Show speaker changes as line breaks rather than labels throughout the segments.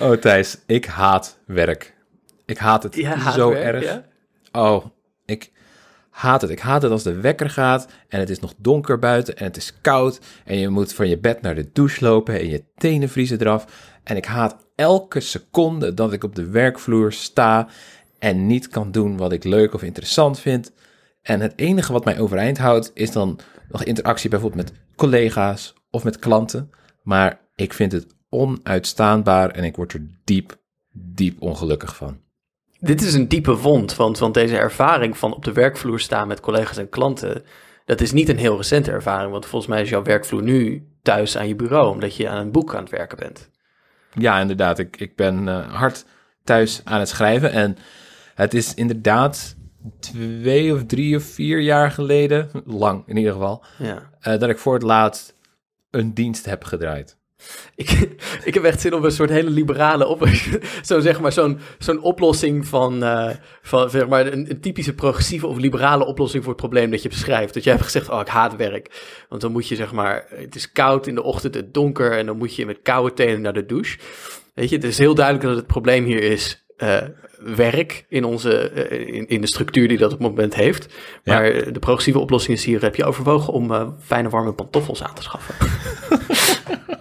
Oh Thijs, ik haat werk. Ik haat het
Ja, haat
zo
werk,
erg.
ja?
Oh, ik haat het. Ik haat het als de wekker gaat en het is nog donker buiten en het is koud en je moet van je bed naar de douche lopen en je tenen vriezen eraf. En ik haat elke seconde dat ik op de werkvloer sta en niet kan doen wat ik leuk of interessant vind. En het enige wat mij overeind houdt is dan nog interactie bijvoorbeeld met collega's of met klanten. Maar ik vind het onuitstaanbaar en ik word er diep, diep ongelukkig van.
Dit is een diepe wond, want, want deze ervaring van op de werkvloer staan met collega's en klanten, dat is niet een heel recente ervaring, want volgens mij is jouw werkvloer nu thuis aan je bureau, omdat je aan een boek aan het werken bent.
Ja, inderdaad. Ik, ik ben eh, hard thuis aan het schrijven. En het is inderdaad twee of drie of vier jaar geleden, lang in ieder geval,
Ja.
eh, dat ik voor het laatst een dienst heb gedraaid.
Ik, ik heb echt zin op een soort hele liberale op, zo zeg maar zo'n zo'n oplossing van, eh, van zeg maar een, een typische progressieve of liberale oplossing voor het probleem dat je beschrijft. Dat jij hebt gezegd, oh ik haat werk, want dan moet je zeg maar, het is koud in de ochtend, het donker en dan moet je met koude tenen naar de douche. Weet je, het is heel duidelijk dat het probleem hier is eh, werk in, onze, eh, in, in de structuur die dat op het moment heeft. Maar de progressieve oplossing is hier, heb je overwogen om fijne warme pantoffels aan te schaffen?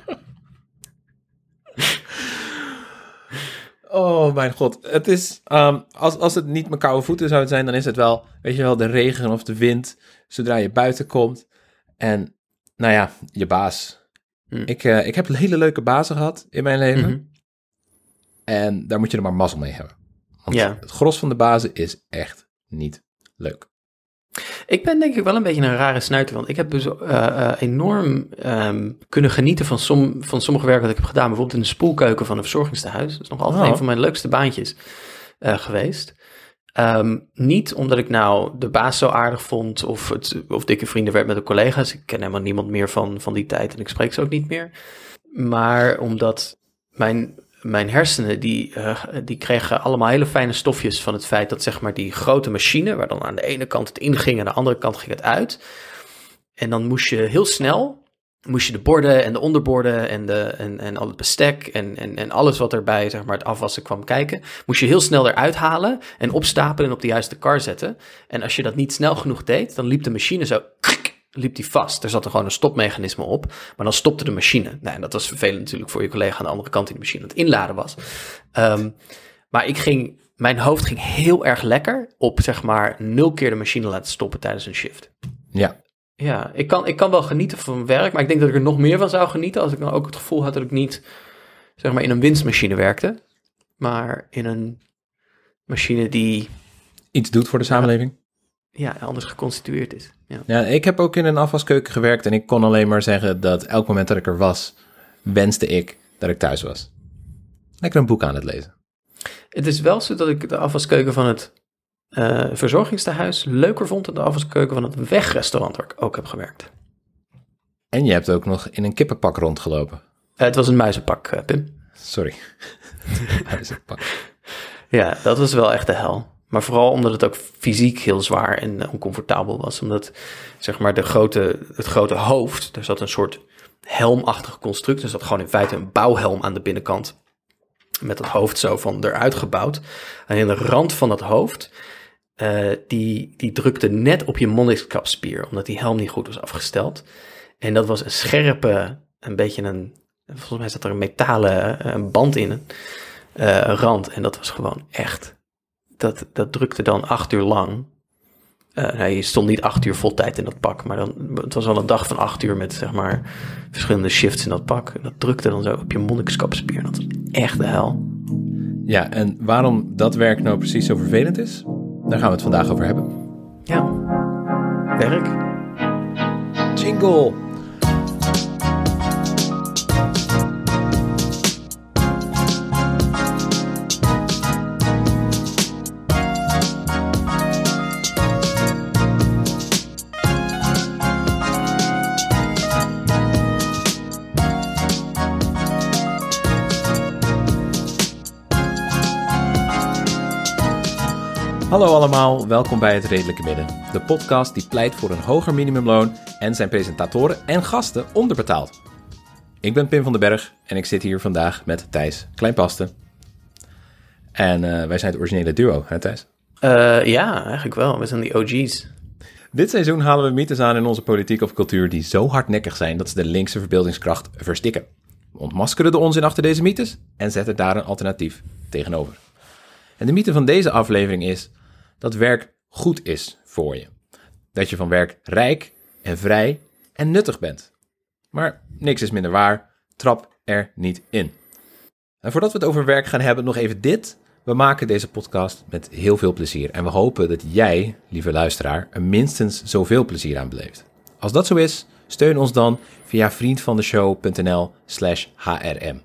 Oh mijn god. Het is, ehm, als, als het niet mijn koude voeten zouden zijn, dan is het wel, weet je wel, de regen of de wind, zodra je buiten komt. En, nou ja, je baas.
Hm.
Ik, eh, ik heb hele leuke bazen gehad in mijn leven.
Mhm.
En daar moet je er maar mazzel mee hebben. Want
Ja.
het gros van de bazen is echt niet leuk.
Ik ben denk ik wel een beetje een rare snuiter, want ik heb dus eh, eh, enorm ehm, kunnen genieten van, som, van sommige werk dat ik heb gedaan. Bijvoorbeeld in de spoelkeuken van een verzorgingstehuis. Dat is nog altijd
Oh.
een van mijn leukste baantjes eh, geweest. Ehm, niet omdat ik nou de baas zo aardig vond of, het, of dikke vrienden werd met de collega's. Ik ken helemaal niemand meer van, van die tijd en ik spreek ze ook niet meer. Maar omdat mijn, mijn hersenen, die, eh, die kregen allemaal hele fijne stofjes van het feit dat zeg maar die grote machine, waar dan aan de ene kant het inging en aan de andere kant ging het uit. En dan moest je heel snel, moest je de borden en de onderborden en, de, en, en al het bestek en, en, en alles wat erbij zeg maar het afwassen kwam kijken, moest je heel snel eruit halen en opstapelen en op de juiste kar zetten. En als je dat niet snel genoeg deed, dan liep de machine zo liep die vast. Er zat er gewoon een stopmechanisme op, maar dan stopte de machine. Nou, en dat was vervelend natuurlijk voor je collega aan de andere kant die de machine aan het inladen was. Ehm, maar ik ging, mijn hoofd ging heel erg lekker op zeg maar nul keer de machine laten stoppen tijdens een shift.
Ja,
Ja, ik kan, ik kan wel genieten van mijn werk, maar ik denk dat ik er nog meer van zou genieten als ik dan ook het gevoel had dat ik niet zeg maar in een winstmachine werkte, maar in een machine die
iets doet voor de samenleving.
Ja, anders geconstitueerd is. Ja.
Ja, ik heb ook in een afwaskeuken gewerkt en ik kon alleen maar zeggen dat elk moment dat ik er was, wenste ik dat ik thuis was. Lekker een boek aan het lezen.
Het is wel zo dat ik de afwaskeuken van het eh, verzorgingstehuis leuker vond dan de afwaskeuken van het wegrestaurant waar ik ook heb gewerkt.
En je hebt ook nog in een kippenpak rondgelopen.
Eh, het was een muizenpak, eh, Pim.
Sorry. Muizenpak.
Ja, dat was wel echt de hel. Maar vooral omdat het ook fysiek heel zwaar en eh, oncomfortabel was. Omdat, zeg maar, de grote, het grote hoofd, er zat een soort helmachtige construct. Er zat gewoon in feite een bouwhelm aan de binnenkant. Met dat hoofd zo van eruit gebouwd. En in de rand van dat hoofd, eh, die, die drukte net op je monnikskapspier. Omdat die helm niet goed was afgesteld. En dat was een scherpe, een beetje een, volgens mij zat er een metalen eh, een band in, eh, rand. En dat was gewoon echt, dat, dat drukte dan acht uur lang. Eh je stond niet acht uur vol tijd in dat pak, maar dan, het was wel een dag van acht uur met zeg maar verschillende shifts in dat pak. En dat drukte dan zo op je monnikskapspier. Dat was echt de hel.
Ja, en waarom dat werk nou precies zo vervelend is, daar gaan we het vandaag over hebben.
Ja, werk.
Jingle! Hallo allemaal, welkom bij Het Redelijke Midden. De podcast die pleit voor een hoger minimumloon en zijn presentatoren en gasten onderbetaald. Ik ben Pim van den Berg en ik zit hier vandaag met Thijs Kleinpaste. En eh, wij zijn het originele duo, hè Thijs?
Uh, ja, eigenlijk wel. We zijn die OG's.
Dit seizoen halen we mythes aan in onze politiek of cultuur die zo hardnekkig zijn dat ze de linkse verbeeldingskracht verstikken. We ontmaskeren de onzin achter deze mythes en zetten daar een alternatief tegenover. En de mythe van deze aflevering is dat werk goed is voor je. Dat je van werk rijk en vrij en nuttig bent. Maar niks is minder waar. Trap er niet in. En voordat we het over werk gaan hebben, nog even dit. We maken deze podcast met heel veel plezier. En we hopen dat jij, lieve luisteraar, er minstens zoveel plezier aan beleeft. Als dat zo is, steun ons dan via vriendvandeshow.nl slash hrm.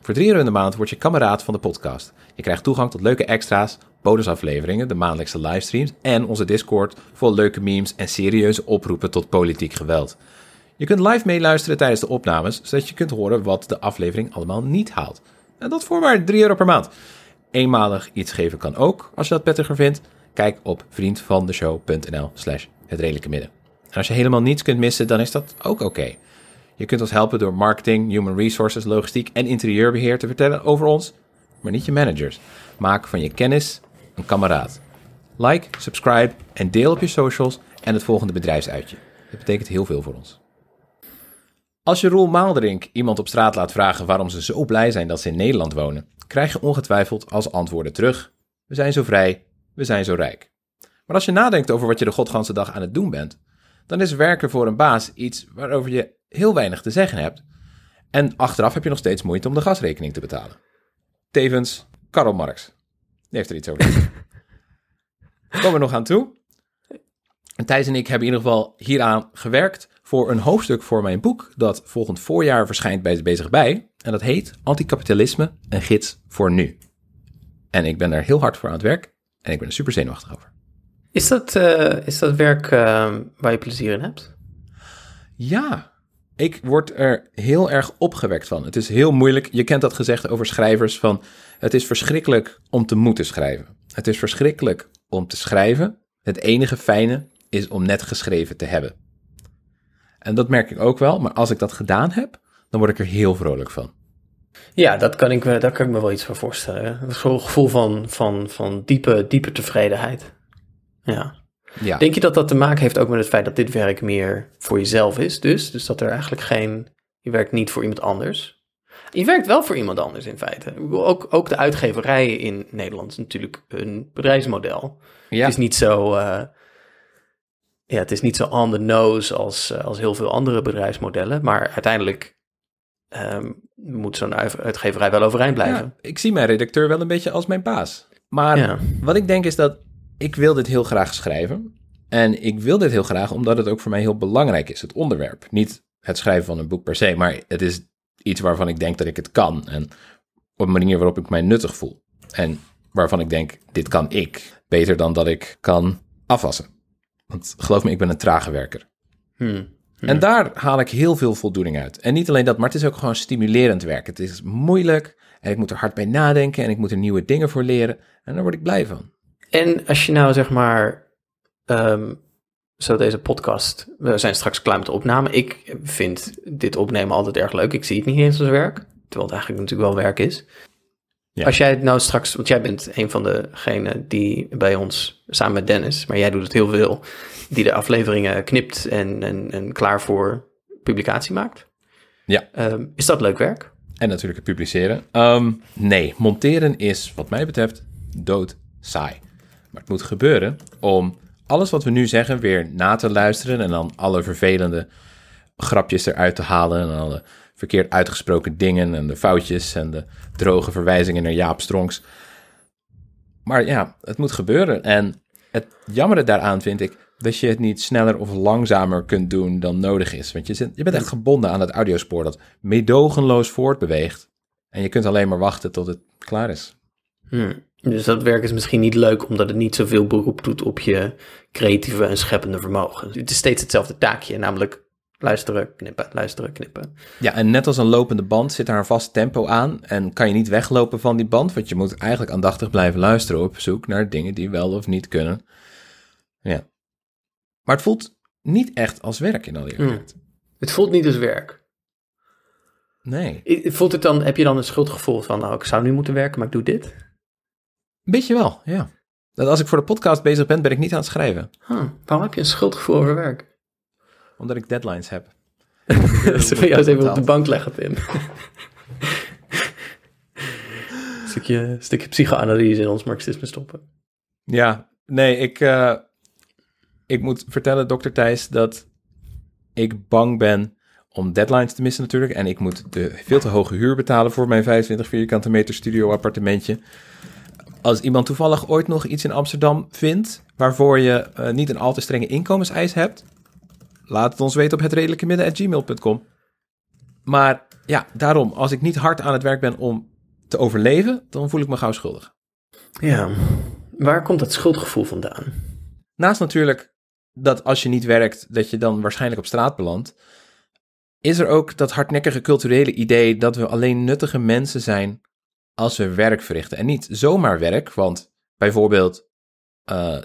Voor drie euro in de maand word je kameraad van de podcast. Je krijgt toegang tot leuke extra's, bonusafleveringen, de maandelijkse livestreams en onze Discord vol leuke memes en serieuze oproepen tot politiek geweld. Je kunt live meeluisteren tijdens de opnames, zodat je kunt horen wat de aflevering allemaal niet haalt. En dat voor maar 3 euro per maand. Eenmalig iets geven kan ook, als je dat prettiger vindt. Kijk op vriendvandeshow.nl slash het redelijke midden. En als je helemaal niets kunt missen, dan is dat ook oké. Je kunt ons helpen door marketing, human resources, logistiek en interieurbeheer te vertellen over ons, maar niet je managers. Maak van je kennis een kameraad. Like, subscribe en deel op je socials en het volgende bedrijfsuitje. Dat betekent heel veel voor ons. Als je Roel Maalderink iemand op straat laat vragen waarom ze zo blij zijn dat ze in Nederland wonen, krijg je ongetwijfeld als antwoorden terug: We zijn zo vrij, we zijn zo rijk. Maar als je nadenkt over wat je de godganse dag aan het doen bent, dan is werken voor een baas iets waarover je heel weinig te zeggen hebt. En achteraf heb je nog steeds moeite om de gasrekening te betalen. Tevens, Karl Marx. Die heeft er iets over. Komen we nog aan toe. En Thijs en ik hebben in ieder geval hieraan gewerkt voor een hoofdstuk voor mijn boek dat volgend voorjaar verschijnt bij Bezig Bij. En dat heet Anticapitalisme, een gids voor nu. En ik ben daar heel hard voor aan het werk en ik ben er super zenuwachtig over.
Is dat, uh, is dat werk uh, waar je plezier in hebt?
Ja, ik word er heel erg opgewekt van. Het is heel moeilijk. Je kent dat gezegd over schrijvers van het is verschrikkelijk om te moeten schrijven. Het is verschrikkelijk om te schrijven. Het enige fijne is om net geschreven te hebben. En dat merk ik ook wel, maar als ik dat gedaan heb, dan word ik er heel vrolijk van.
Ja, dat kan ik, daar kan ik me wel iets van voorstellen. Het gevoel van, van, van diepe, diepe tevredenheid. Ja. ja. Denk je dat dat te maken heeft ook met het feit dat dit werk meer voor jezelf is? Dus, dus dat er eigenlijk geen. Je werkt niet voor iemand anders. Je werkt wel voor iemand anders in feite. Ook, ook de uitgeverijen in Nederland is natuurlijk een bedrijfsmodel. Ja. Het is niet zo. Uh, ja, het is niet zo on the nose als, eh, als heel veel andere bedrijfsmodellen. Maar uiteindelijk um, moet zo'n uitgeverij wel overeind blijven.
Ja, ik zie mijn redacteur wel een beetje als mijn baas. Maar wat ik denk is dat ik wil dit heel graag schrijven. En ik wil dit heel graag omdat het ook voor mij heel belangrijk is, het onderwerp. Niet het schrijven van een boek per se, maar het is iets waarvan ik denk dat ik het kan. En op een manier waarop ik mij nuttig voel. En waarvan ik denk, dit kan ik. Beter dan dat ik kan afwassen. Want geloof me, ik ben een trage werker. Hmm. Hmm. En daar haal ik heel veel voldoening uit. En niet alleen dat, maar het is ook gewoon stimulerend werk. Het is moeilijk en ik moet er hard bij nadenken en ik moet er nieuwe dingen voor leren. En daar word ik blij van.
En als je nou zeg maar, um, zo deze podcast, we zijn straks klaar met de opname. Ik vind dit opnemen altijd erg leuk. Ik zie het niet eens als werk, terwijl het eigenlijk natuurlijk wel werk is. Ja. Als jij het nou straks, want jij bent een van degenen die bij ons samen met Dennis, maar jij doet het heel veel, die de afleveringen knipt en, en, en klaar voor publicatie maakt.
Ja.
Um, is dat leuk werk?
En natuurlijk het publiceren. Um, nee, monteren is wat mij betreft dood saai. Maar het moet gebeuren om alles wat we nu zeggen weer na te luisteren en dan alle vervelende grapjes eruit te halen en alle verkeerd uitgesproken dingen en de foutjes en de droge verwijzingen naar Jaap Strongs. Maar ja, het moet gebeuren. En het jammere daaraan vind ik dat je het niet sneller of langzamer kunt doen dan nodig is. Want je, zit, je bent echt gebonden aan het audiospoor dat meedogenloos voortbeweegt. En je kunt alleen maar wachten tot het klaar is.
Hmm. Dus dat werk is misschien niet leuk omdat het niet zoveel beroep doet op je creatieve en scheppende vermogen. Het is steeds hetzelfde taakje, namelijk luisteren, knippen, luisteren, knippen.
Ja, en net als een lopende band zit daar een vast tempo aan en kan je niet weglopen van die band, want je moet eigenlijk aandachtig blijven luisteren op zoek naar dingen die wel of niet kunnen. Ja. Maar het voelt niet echt als werk in al die
hmm. Het voelt niet als werk.
Nee.
Voelt het dan, heb je dan een schuldgevoel van, nou, ik zou nu moeten werken, maar ik doe dit?
Beetje wel, ja. Dat als ik voor de podcast bezig ben, ben ik niet aan het schrijven.
Huh, waarom heb je een schuldgevoel over werk?
Omdat ik deadlines heb.
Zullen we jou eens even op de bank leggen, Pim? stukje, stukje psychoanalyse in ons marxisme stoppen.
Ja, nee, ik, eh, ik moet vertellen, dokter Thijs, dat ik bang ben om deadlines te missen natuurlijk. En ik moet de veel te hoge huur betalen voor mijn 25 vierkante meter studio appartementje. Als iemand toevallig ooit nog iets in Amsterdam vindt, waarvoor je eh, niet een al te strenge inkomenseis hebt, laat het ons weten op hetredelijkemidden.gmail.com. Maar ja, daarom, als ik niet hard aan het werk ben om te overleven, dan voel ik me gauw schuldig.
Ja, waar komt dat schuldgevoel vandaan?
Naast natuurlijk dat als je niet werkt, dat je dan waarschijnlijk op straat belandt, is er ook dat hardnekkige culturele idee dat we alleen nuttige mensen zijn als we werk verrichten. En niet zomaar werk, want bijvoorbeeld eh,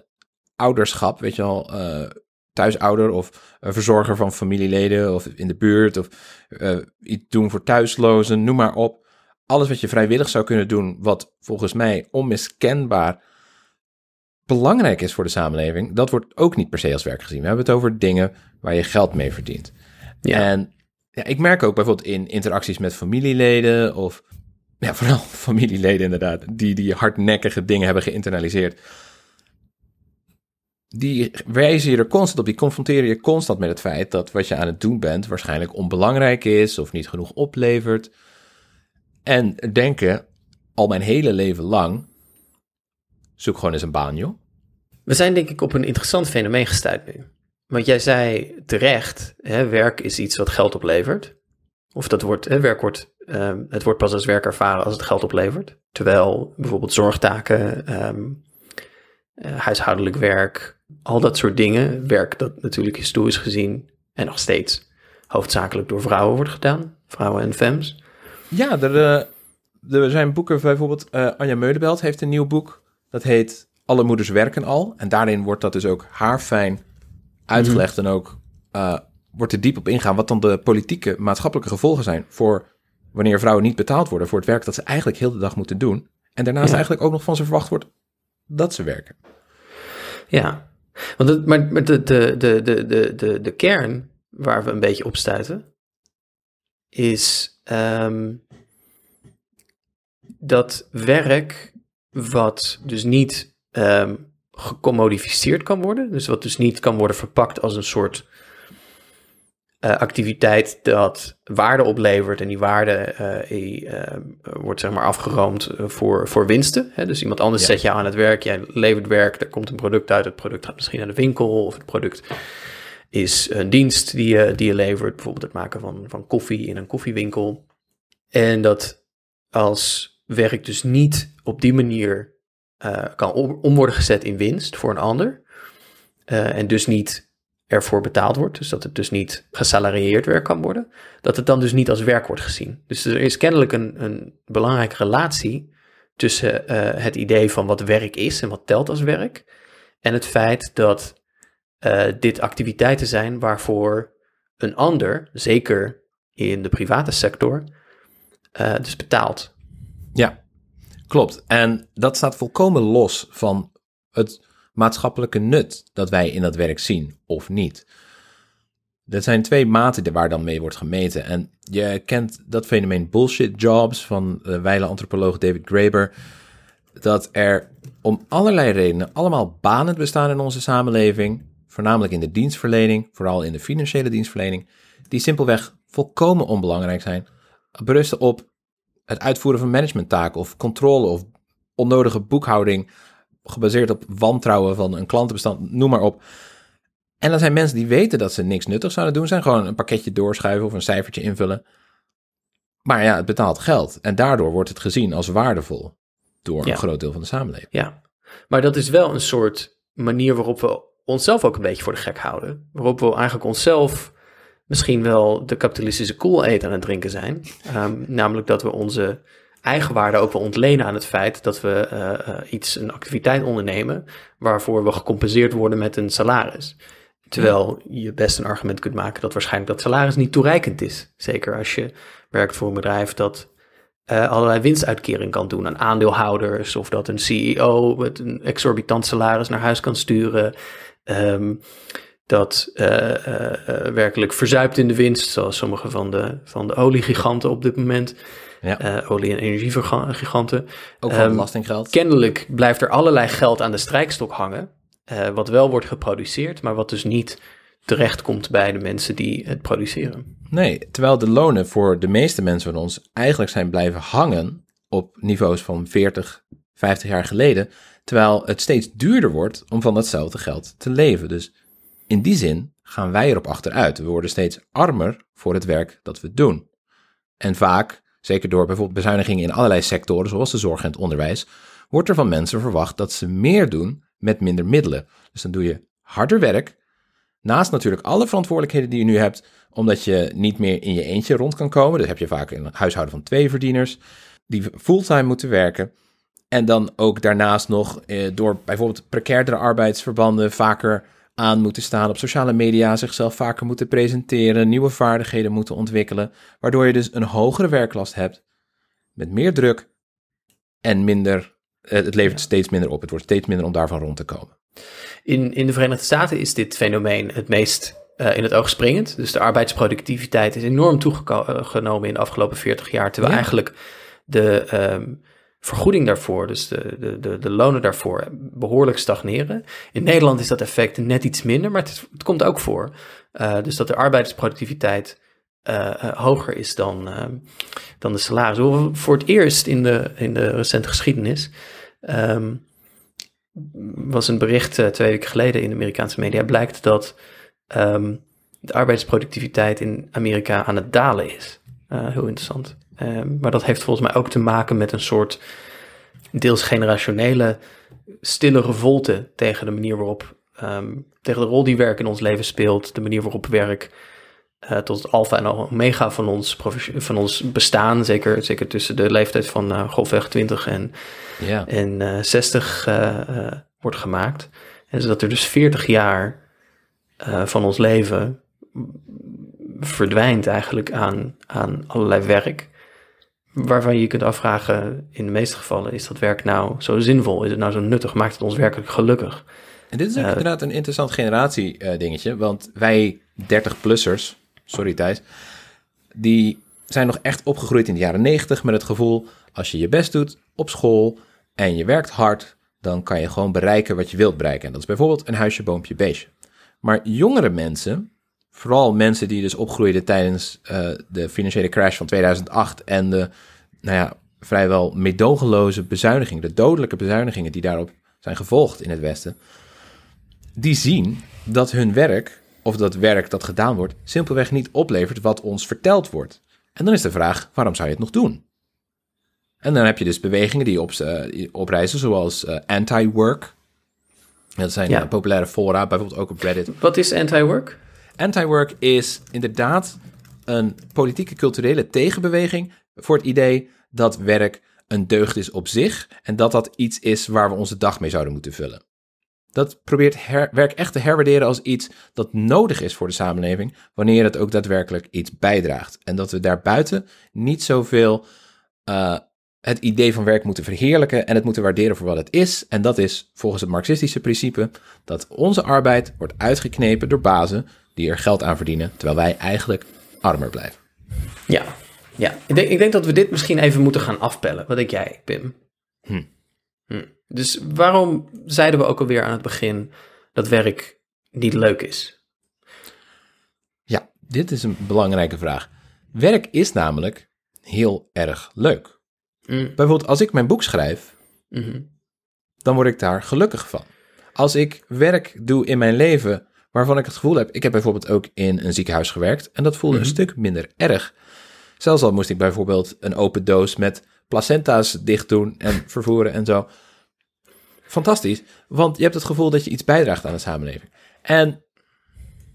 ouderschap, weet je wel, eh, thuisouder of een verzorger van familieleden of in de buurt of eh, iets doen voor thuislozen, noem maar op. Alles wat je vrijwillig zou kunnen doen, wat volgens mij onmiskenbaar belangrijk is voor de samenleving, dat wordt ook niet per se als werk gezien. We hebben het over dingen waar je geld mee verdient.
Ja.
En ja, ik merk ook bijvoorbeeld in interacties met familieleden of ja, vooral familieleden inderdaad, die die hardnekkige dingen hebben geïnternaliseerd. Die wijzen je er constant op, die confronteren je constant met het feit dat wat je aan het doen bent waarschijnlijk onbelangrijk is of niet genoeg oplevert. En denken al mijn hele leven lang, zoek gewoon eens een baan joh.
We zijn denk ik op een interessant fenomeen gestuurd nu. Want jij zei terecht, hè, werk is iets wat geld oplevert. Of dat wordt, hè, werk wordt, ehm, het wordt pas als werk ervaren als het geld oplevert. Terwijl bijvoorbeeld zorgtaken, ehm, eh, huishoudelijk werk, al dat soort dingen, werk dat natuurlijk historisch gezien en nog steeds hoofdzakelijk door vrouwen wordt gedaan. Vrouwen en femmes.
Ja, er, eh, er zijn boeken, bijvoorbeeld eh, Anja Meulebelt heeft een nieuw boek. Dat heet Alle moeders werken al. En daarin wordt dat dus ook haarfijn uitgelegd. En ook wordt er diep op ingaan wat dan de politieke, maatschappelijke gevolgen zijn... voor wanneer vrouwen niet betaald worden voor het werk dat ze eigenlijk heel de dag moeten doen. En daarnaast
Ja.
eigenlijk ook nog van ze verwacht wordt dat ze werken.
Ja, want het, maar, maar de, de, de, de, de, de, de kern waar we een beetje op stuiten, is ehm, dat werk wat dus niet ehm, gecommodificeerd kan worden, dus wat dus niet kan worden verpakt als een soort eh, activiteit dat waarde oplevert en die waarde eh, eh, wordt zeg maar afgeroomd voor, voor winsten. Hè? Dus iemand anders
Ja.
zet je aan het werk, jij levert werk, er komt een product uit, het product gaat misschien naar de winkel of het product is een dienst die je, die je levert, bijvoorbeeld het maken van, van koffie in een koffiewinkel. En dat als werk dus niet op die manier kan om, om worden gezet in winst voor een ander en dus niet ervoor betaald wordt, dus dat het dus niet gesalarieerd werk kan worden, dat het dan dus niet als werk wordt gezien. Dus er is kennelijk een, een belangrijke relatie tussen eh, het idee van wat werk is en wat telt als werk, en het feit dat eh, dit activiteiten zijn waarvoor een ander, zeker in de private sector, eh, dus betaalt.
Ja, klopt. En dat staat volkomen los van het maatschappelijke nut dat wij in dat werk zien of niet. Dat zijn twee maten waar dan mee wordt gemeten. En je kent dat fenomeen bullshit jobs van de wijle antropoloog David Graeber. Dat er om allerlei redenen allemaal banen bestaan in onze samenleving. Voornamelijk in de dienstverlening, vooral in de financiële dienstverlening. Die simpelweg volkomen onbelangrijk zijn. Berusten op het uitvoeren van managementtaken of controle of onnodige boekhouding gebaseerd op wantrouwen van een klantenbestand, noem maar op. En dan zijn mensen die weten dat ze niks nuttigs zouden doen, zijn gewoon een pakketje doorschuiven of een cijfertje invullen. Maar ja, het betaalt geld en daardoor wordt het gezien als waardevol door
Ja.
een groot deel van de samenleving.
Ja, maar dat is wel een soort manier waarop we onszelf ook een beetje voor de gek houden. Waarop we eigenlijk onszelf misschien wel de kapitalistische kool-eet aan het drinken zijn. Ehm, namelijk dat we onze eigen waarde ook wel ontlenen aan het feit dat we eh, eh, iets, een activiteit ondernemen waarvoor we gecompenseerd worden met een salaris. Terwijl je best een argument kunt maken dat waarschijnlijk dat salaris niet toereikend is. Zeker als je werkt voor een bedrijf dat uh, allerlei winstuitkering kan doen aan aandeelhouders. Of dat een CEO met een exorbitant salaris naar huis kan sturen. Um, dat uh, uh, werkelijk verzuipt in de winst, zoals sommige van de, van de oliegiganten op dit moment. Ja. olie- en energiegiganten.
Ook van um, belastinggeld.
Kennelijk blijft er allerlei geld aan de strijkstok hangen. wat wel wordt geproduceerd, maar wat dus niet terechtkomt bij de mensen die het produceren.
Nee, terwijl de lonen voor de meeste mensen van ons eigenlijk zijn blijven hangen op niveaus van 40, 50 jaar geleden, terwijl het steeds duurder wordt om van datzelfde geld te leven. Dus in die zin gaan wij erop achteruit. We worden steeds armer voor het werk dat we doen. En vaak, zeker door bijvoorbeeld bezuinigingen in allerlei sectoren, zoals de zorg en het onderwijs, wordt er van mensen verwacht dat ze meer doen met minder middelen. Dus dan doe je harder werk, naast natuurlijk alle verantwoordelijkheden die je nu hebt, omdat je niet meer in je eentje rond kan komen. Dus heb je vaak een huishouden van twee verdieners die fulltime moeten werken. En dan ook daarnaast nog eh, door bijvoorbeeld precairdere arbeidsverbanden vaker aan moeten staan op sociale media, zichzelf vaker moeten presenteren, nieuwe vaardigheden moeten ontwikkelen, waardoor je dus een hogere werklast hebt met meer druk en minder, eh, het levert steeds minder op. Het wordt steeds minder om daarvan rond te komen.
In, in de Verenigde Staten is dit fenomeen het meest uh, in het oog springend. Dus de arbeidsproductiviteit is enorm toegenomen in de afgelopen 40 jaar, terwijl eigenlijk de um, vergoeding daarvoor, dus de, de, de, de, lonen daarvoor, behoorlijk stagneren. In Nederland is dat effect net iets minder, maar het, komt ook voor. Uh, dus dat de arbeidsproductiviteit uh, hoger is dan, ehm, dan de salarissen. Voor het eerst in de, in de recente geschiedenis um, was een bericht twee weken geleden in de Amerikaanse media, blijkt dat um, de arbeidsproductiviteit in Amerika aan het dalen is. Heel interessant. Um, maar dat heeft volgens mij ook te maken met een soort deels generationele stille revolte tegen de manier waarop, um, tegen de rol die werk in ons leven speelt, de manier waarop werk uh, tot het alfa en omega van ons, van ons bestaan, zeker, zeker tussen de leeftijd van uh, golfweg 20 en, ja. en uh, 60 wordt gemaakt. En dat er dus 40 jaar van ons leven verdwijnt eigenlijk aan, aan allerlei werk. Waarvan je je kunt afvragen, in de meeste gevallen, is dat werk nou zo zinvol? Is het nou zo nuttig? Maakt het ons werkelijk gelukkig?
En dit is ook uh, inderdaad een interessant generatie uh, dingetje. Want wij 30-plussers, sorry Thijs, die zijn nog echt opgegroeid in de jaren 90 met het gevoel, als je je best doet op school en je werkt hard, dan kan je gewoon bereiken wat je wilt bereiken. En dat is bijvoorbeeld een huisje, boompje, beestje. Maar jongere mensen, vooral mensen die dus opgroeiden tijdens uh, de financiële crash van 2008 en de, nou ja, vrijwel medogeloze bezuinigingen, de dodelijke bezuinigingen die daarop zijn gevolgd in het Westen, die zien dat hun werk, of dat werk dat gedaan wordt, simpelweg niet oplevert wat ons verteld wordt. En dan is de vraag, waarom zou je het nog doen? En dan heb je dus bewegingen die op, uh, oprijzen, zoals uh, anti-work, dat zijn ja. populaire fora, bijvoorbeeld ook op Reddit.
Wat is anti-work?
Anti-work is inderdaad een politieke culturele tegenbeweging voor het idee dat werk een deugd is op zich en dat dat iets is waar we onze dag mee zouden moeten vullen. Dat probeert werk echt te herwaarderen als iets dat nodig is voor de samenleving, wanneer het ook daadwerkelijk iets bijdraagt. En dat we daarbuiten niet zoveel uh, het idee van werk moeten verheerlijken en het moeten waarderen voor wat het is. En dat is volgens het marxistische principe dat onze arbeid wordt uitgeknepen door bazen die er geld aan verdienen, terwijl wij eigenlijk armer blijven.
Ja, ja. Ik, denk, ik denk dat we dit misschien even moeten gaan afpellen. Wat denk jij, Pim? Hm. Hm. Dus waarom zeiden we ook alweer aan het begin dat werk niet leuk is?
Ja, dit is een belangrijke vraag. Werk is namelijk heel erg leuk. Mm. Bijvoorbeeld als ik mijn boek schrijf, mhm. dan word ik daar gelukkig van. Als ik werk doe in mijn leven waarvan ik het gevoel heb, ik heb bijvoorbeeld ook in een ziekenhuis gewerkt en dat voelde een mhm. stuk minder erg. Zelfs al moest ik bijvoorbeeld een open doos met placenta's dicht doen en vervoeren en zo. Fantastisch, want je hebt het gevoel dat je iets bijdraagt aan de samenleving. En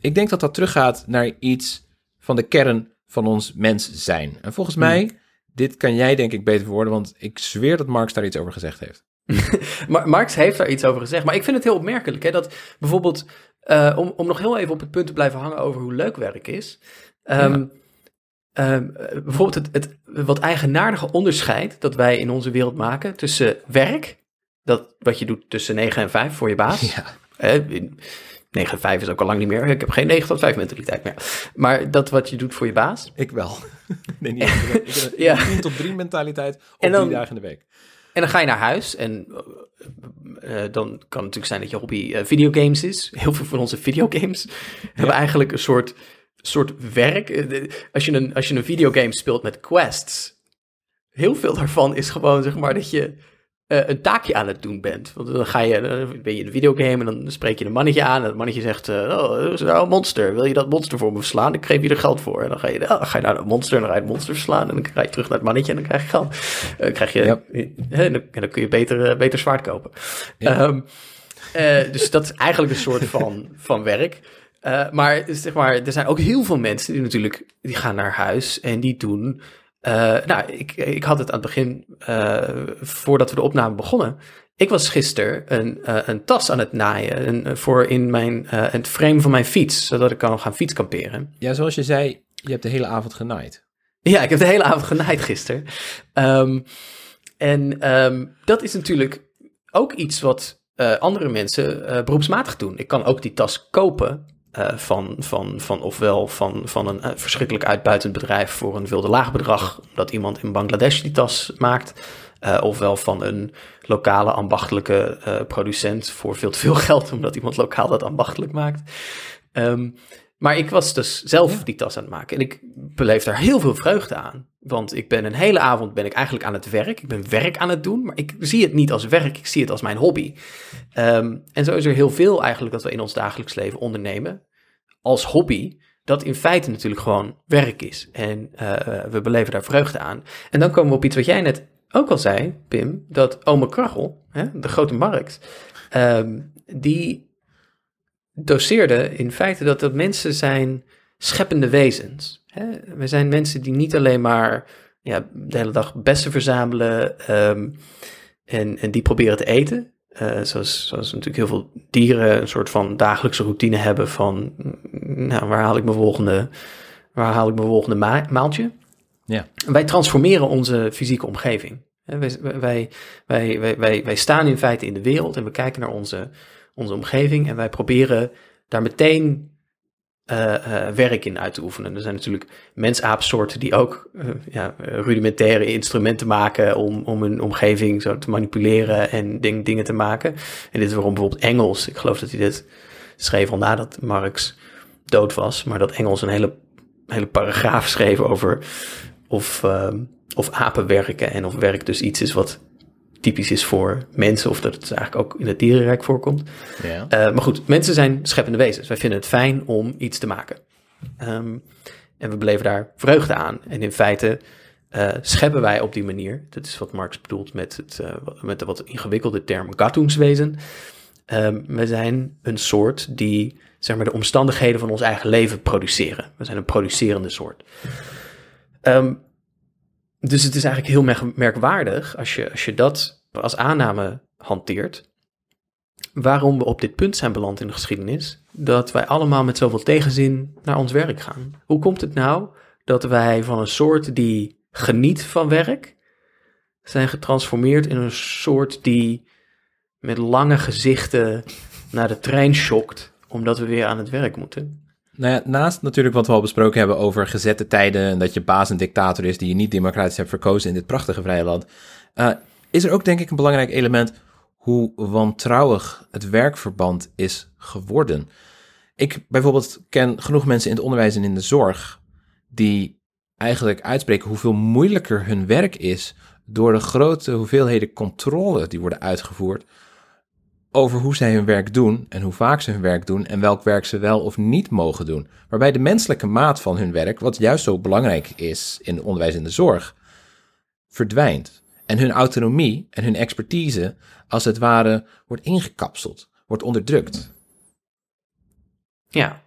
ik denk dat dat teruggaat naar iets van de kern van ons mens zijn. En volgens mhm. mij dit kan jij denk ik beter verwoorden, want ik zweer dat Marx daar iets over gezegd heeft.
Marx heeft daar iets over gezegd, maar ik vind het heel opmerkelijk hè, dat bijvoorbeeld eh, om, om nog heel even op het punt te blijven hangen over hoe leuk werk is. Ehm, ehm, eh, bijvoorbeeld het, het wat eigenaardige onderscheid dat wij in onze wereld maken tussen werk, dat wat je doet tussen 9 en 5 voor je baas.
Ja.
Eh, 9 en 5 is ook al lang niet meer. Ik heb geen 9 tot 5 mentaliteit meer. Maar dat wat je doet voor je baas.
Ik wel. nee, niet. Ik heb, ik heb een
Ja.
10 tot 3 mentaliteit op
En dan-
drie dagen in de week.
En dan ga je naar huis en eh, eh, dan kan het natuurlijk zijn dat je hobby eh, videogames is. Heel veel van onze videogames hebben eigenlijk een soort, soort werk. Als je, een, als je een videogame speelt met quests, heel veel daarvan is gewoon zeg maar dat je eh, een taakje aan het doen bent. Want dan ga je, dan ben je in een videogame en dan spreek je een mannetje aan. En dat mannetje zegt, eh, oh, er is nou een monster. Wil je dat monster voor me verslaan? Ik geef je er geld voor. En dan ga je, oh, dan ga je naar dat monster en dan ga je het monster verslaan. En dan ga je terug naar het mannetje en dan krijg je geld. Eh, krijg je,
Ja.
en dan, en dan kun je beter, beter zwaard kopen.
Ja.
Ehm, eh, dus dat is eigenlijk een soort van, van werk. Maar, zeg maar er zijn ook heel veel mensen die natuurlijk die gaan naar huis en die doen. Eh, nou, ik, ik had het aan het begin, eh, voordat we de opname begonnen. Ik was gisteren een, eh, een tas aan het naaien een, voor in mijn, het frame van mijn fiets, zodat ik kan gaan fietskamperen.
Ja, zoals je zei, je hebt de hele avond genaaid.
Ja, ik heb de hele avond genaaid gisteren. Ehm, en ehm, dat is natuurlijk ook iets wat andere mensen beroepsmatig doen. Ik kan ook die tas kopen eh, van, van, van ofwel van, van een eh, verschrikkelijk uitbuitend bedrijf voor een wilde laag bedrag, omdat iemand in Bangladesh die tas maakt. eh, ofwel van een lokale ambachtelijke producent voor veel te veel geld, omdat iemand lokaal dat ambachtelijk maakt. Ehm, maar ik was dus zelf die tas aan het maken. En ik beleef daar heel veel vreugde aan. Want ik ben een hele avond ben ik eigenlijk aan het werk. Ik ben werk aan het doen, maar ik zie het niet als werk. Ik zie het als mijn hobby. Ehm, en zo is er heel veel eigenlijk dat we in ons dagelijks leven ondernemen. Als hobby. Dat in feite natuurlijk gewoon werk is. En eh, we beleven daar vreugde aan. En dan komen we op iets wat jij net ook al zei, Pim. Dat Ome Krachel, hè, de grote markt. ehm, die doseerde in feite dat dat mensen zijn scheppende wezens. Hè? We zijn mensen die niet alleen maar ja, de hele dag bessen verzamelen ehm, en, en die proberen te eten. Eh, zoals, zoals natuurlijk heel veel dieren een soort van dagelijkse routine hebben van, mm, nou, waar haal ik mijn volgende, waar haal ik mijn volgende ma- maaltje?
Ja.
Wij transformeren onze fysieke omgeving. Wij, wij, wij, wij, wij, wij staan in feite in de wereld en we kijken naar onze, onze omgeving en wij proberen daar meteen eh, eh, werk in uit te oefenen. Er zijn natuurlijk mensaapsoorten die ook eh, ja, rudimentaire instrumenten maken om, om hun omgeving zo te manipuleren en ding, dingen te maken. En dit is waarom bijvoorbeeld Engels, ik geloof dat hij dit schreef al nadat Marx dood was, maar dat Engels een hele, hele paragraaf schreef over of, ehm, of apen werken en of werk dus iets is wat typisch is voor mensen of dat het eigenlijk ook in het dierenrijk voorkomt.
Ja.
Uh, maar goed, mensen zijn scheppende wezens. Wij vinden het fijn om iets te maken. Um, en we beleven daar vreugde aan. En in feite uh, scheppen wij op die manier, dat is wat Marx bedoelt met, het, uh, met de wat ingewikkelde term Gatungswezen. Um, we zijn een soort die zeg maar, de omstandigheden van ons eigen leven produceren. We zijn een producerende soort. Um, dus het is eigenlijk heel merk merkwaardig als je, als je dat als aanname hanteert waarom we op dit punt zijn beland in de geschiedenis, dat wij allemaal met zoveel tegenzin naar ons werk gaan. Hoe komt het nou dat wij van een soort die geniet van werk, zijn getransformeerd in een soort die met lange gezichten naar de trein schokt, omdat we weer aan het werk moeten?
Nou ja, naast natuurlijk wat we al besproken hebben over gezette tijden en dat je baas een dictator is die je niet democratisch hebt verkozen in dit prachtige vrije land, uh, is er ook denk ik een belangrijk element hoe wantrouwig het werkverband is geworden. Ik bijvoorbeeld ken genoeg mensen in het onderwijs en in de zorg die eigenlijk uitspreken hoeveel moeilijker hun werk is door de grote hoeveelheden controle die worden uitgevoerd over hoe zij hun werk doen en hoe vaak ze hun werk doen en welk werk ze wel of niet mogen doen. Waarbij de menselijke maat van hun werk, wat juist zo belangrijk is in het onderwijs en de zorg, verdwijnt. En hun autonomie en hun expertise, als het ware, wordt ingekapseld, wordt onderdrukt.
Ja,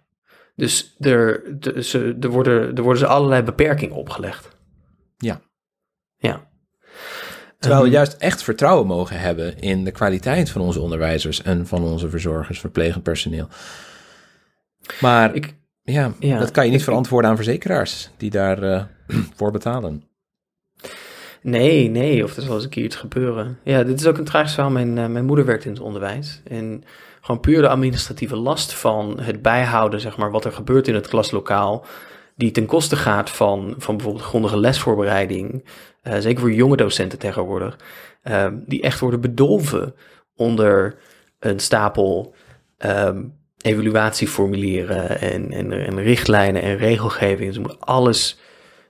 dus er, de, ze, er, worden, er worden ze allerlei beperkingen opgelegd.
Ja.
Ja.
Terwijl we juist echt vertrouwen mogen hebben in de kwaliteit van onze onderwijzers en van onze verzorgers, verplegend personeel. Maar
Ik,
ja,
ja,
dat kan je niet
ik-
verantwoorden aan verzekeraars die daarvoor voor betalen.
Nee, nee, of er zal eens een keer iets gebeuren. Ja, dit is ook een tragisch verhaal. Mijn, eh, mijn moeder werkt in het onderwijs. En gewoon puur de administratieve last van het bijhouden, zeg maar, wat er gebeurt in het klaslokaal. Die ten koste gaat van, van bijvoorbeeld grondige lesvoorbereiding. eh, zeker voor jonge docenten tegenwoordig. eh, die echt worden bedolven onder een stapel ehm, evaluatieformulieren en, en, en richtlijnen en regelgeving. Ze moeten alles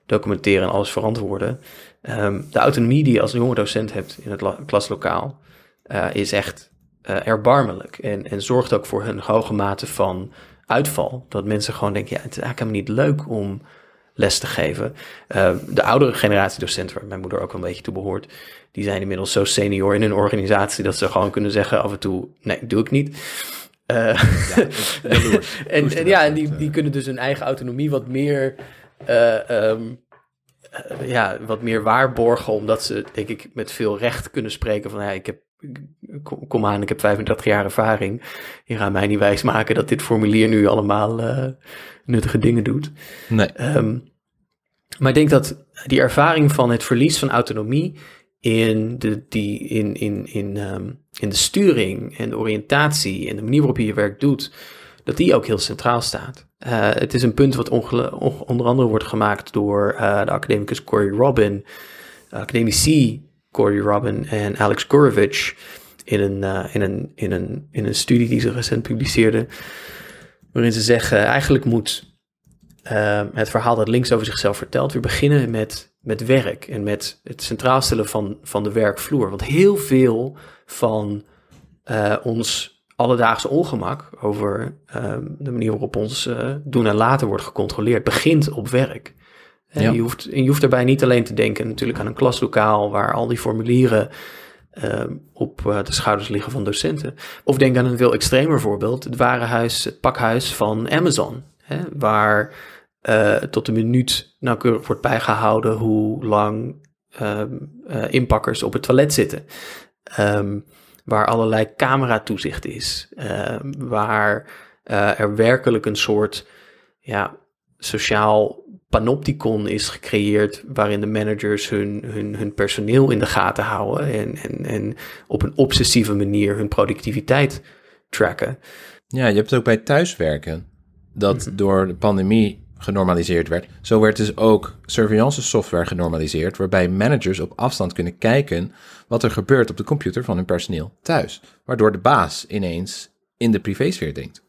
documenteren en alles verantwoorden. Ehm, de autonomie die je als jonge docent hebt in het la- klaslokaal eh, is echt eh, erbarmelijk. En, en zorgt ook voor een hoge mate van uitval. Dat mensen gewoon denken, ja, het is eigenlijk helemaal niet leuk om les te geven. Eh, de oudere generatie docenten, waar mijn moeder ook een beetje toe behoort, die zijn inmiddels zo senior in hun organisatie dat ze gewoon kunnen zeggen af en toe, nee, doe ik niet. Eh, en, en ja, en die, die kunnen dus hun eigen autonomie wat meer, eh, ehm, eh, ja, wat meer waarborgen, omdat ze, denk ik, met veel recht kunnen spreken van, ja, ik heb, kom, kom aan, ik heb 35 jaar ervaring. Je gaat mij niet wijsmaken dat dit formulier nu allemaal eh, nuttige dingen doet.
Nee.
Ehm, maar ik denk dat die ervaring van het verlies van autonomie in de, die, in, in, in, ehm, in de sturing en de oriëntatie en de manier waarop je je werk doet, dat die ook heel centraal staat. Eh, het is een punt wat onder andere wordt gemaakt door eh, de academicus Corey Robin, academici Corey Robin en Alex Gorovich in een, eh, in, een, in, een, in een studie die ze recent publiceerden, waarin ze zeggen eigenlijk moet eh, het verhaal dat links over zichzelf vertelt weer beginnen met, met werk en met het centraal stellen van, van de werkvloer. Want heel veel van eh, ons alledaagse ongemak over de manier waarop ons doen en laten wordt gecontroleerd, begint op werk.
Ja.
je, hoeft, en je hoeft daarbij niet alleen te denken natuurlijk aan een klaslokaal waar al die formulieren ehm, op eh, de schouders liggen van docenten. Of denk aan een veel extremer voorbeeld, het warenhuis, het pakhuis van Amazon. Hè, waar eh, tot de minuut nauwkeurig wordt bijgehouden hoe lang ehm, eh, inpakkers op het toilet zitten. Ehm, waar allerlei cameratoezicht is. waar er werkelijk een soort ja, sociaal panopticon is gecreëerd. waarin de managers hun, hun, hun personeel in de gaten houden. En, en, en op een obsessieve manier hun productiviteit tracken.
Ja, je hebt het ook bij thuiswerken. Dat door de pandemie genormaliseerd werd. Zo werd dus ook surveillance software genormaliseerd. Waarbij managers op afstand kunnen kijken wat er gebeurt op de computer van hun personeel thuis. Waardoor de baas ineens in de privésfeer denkt.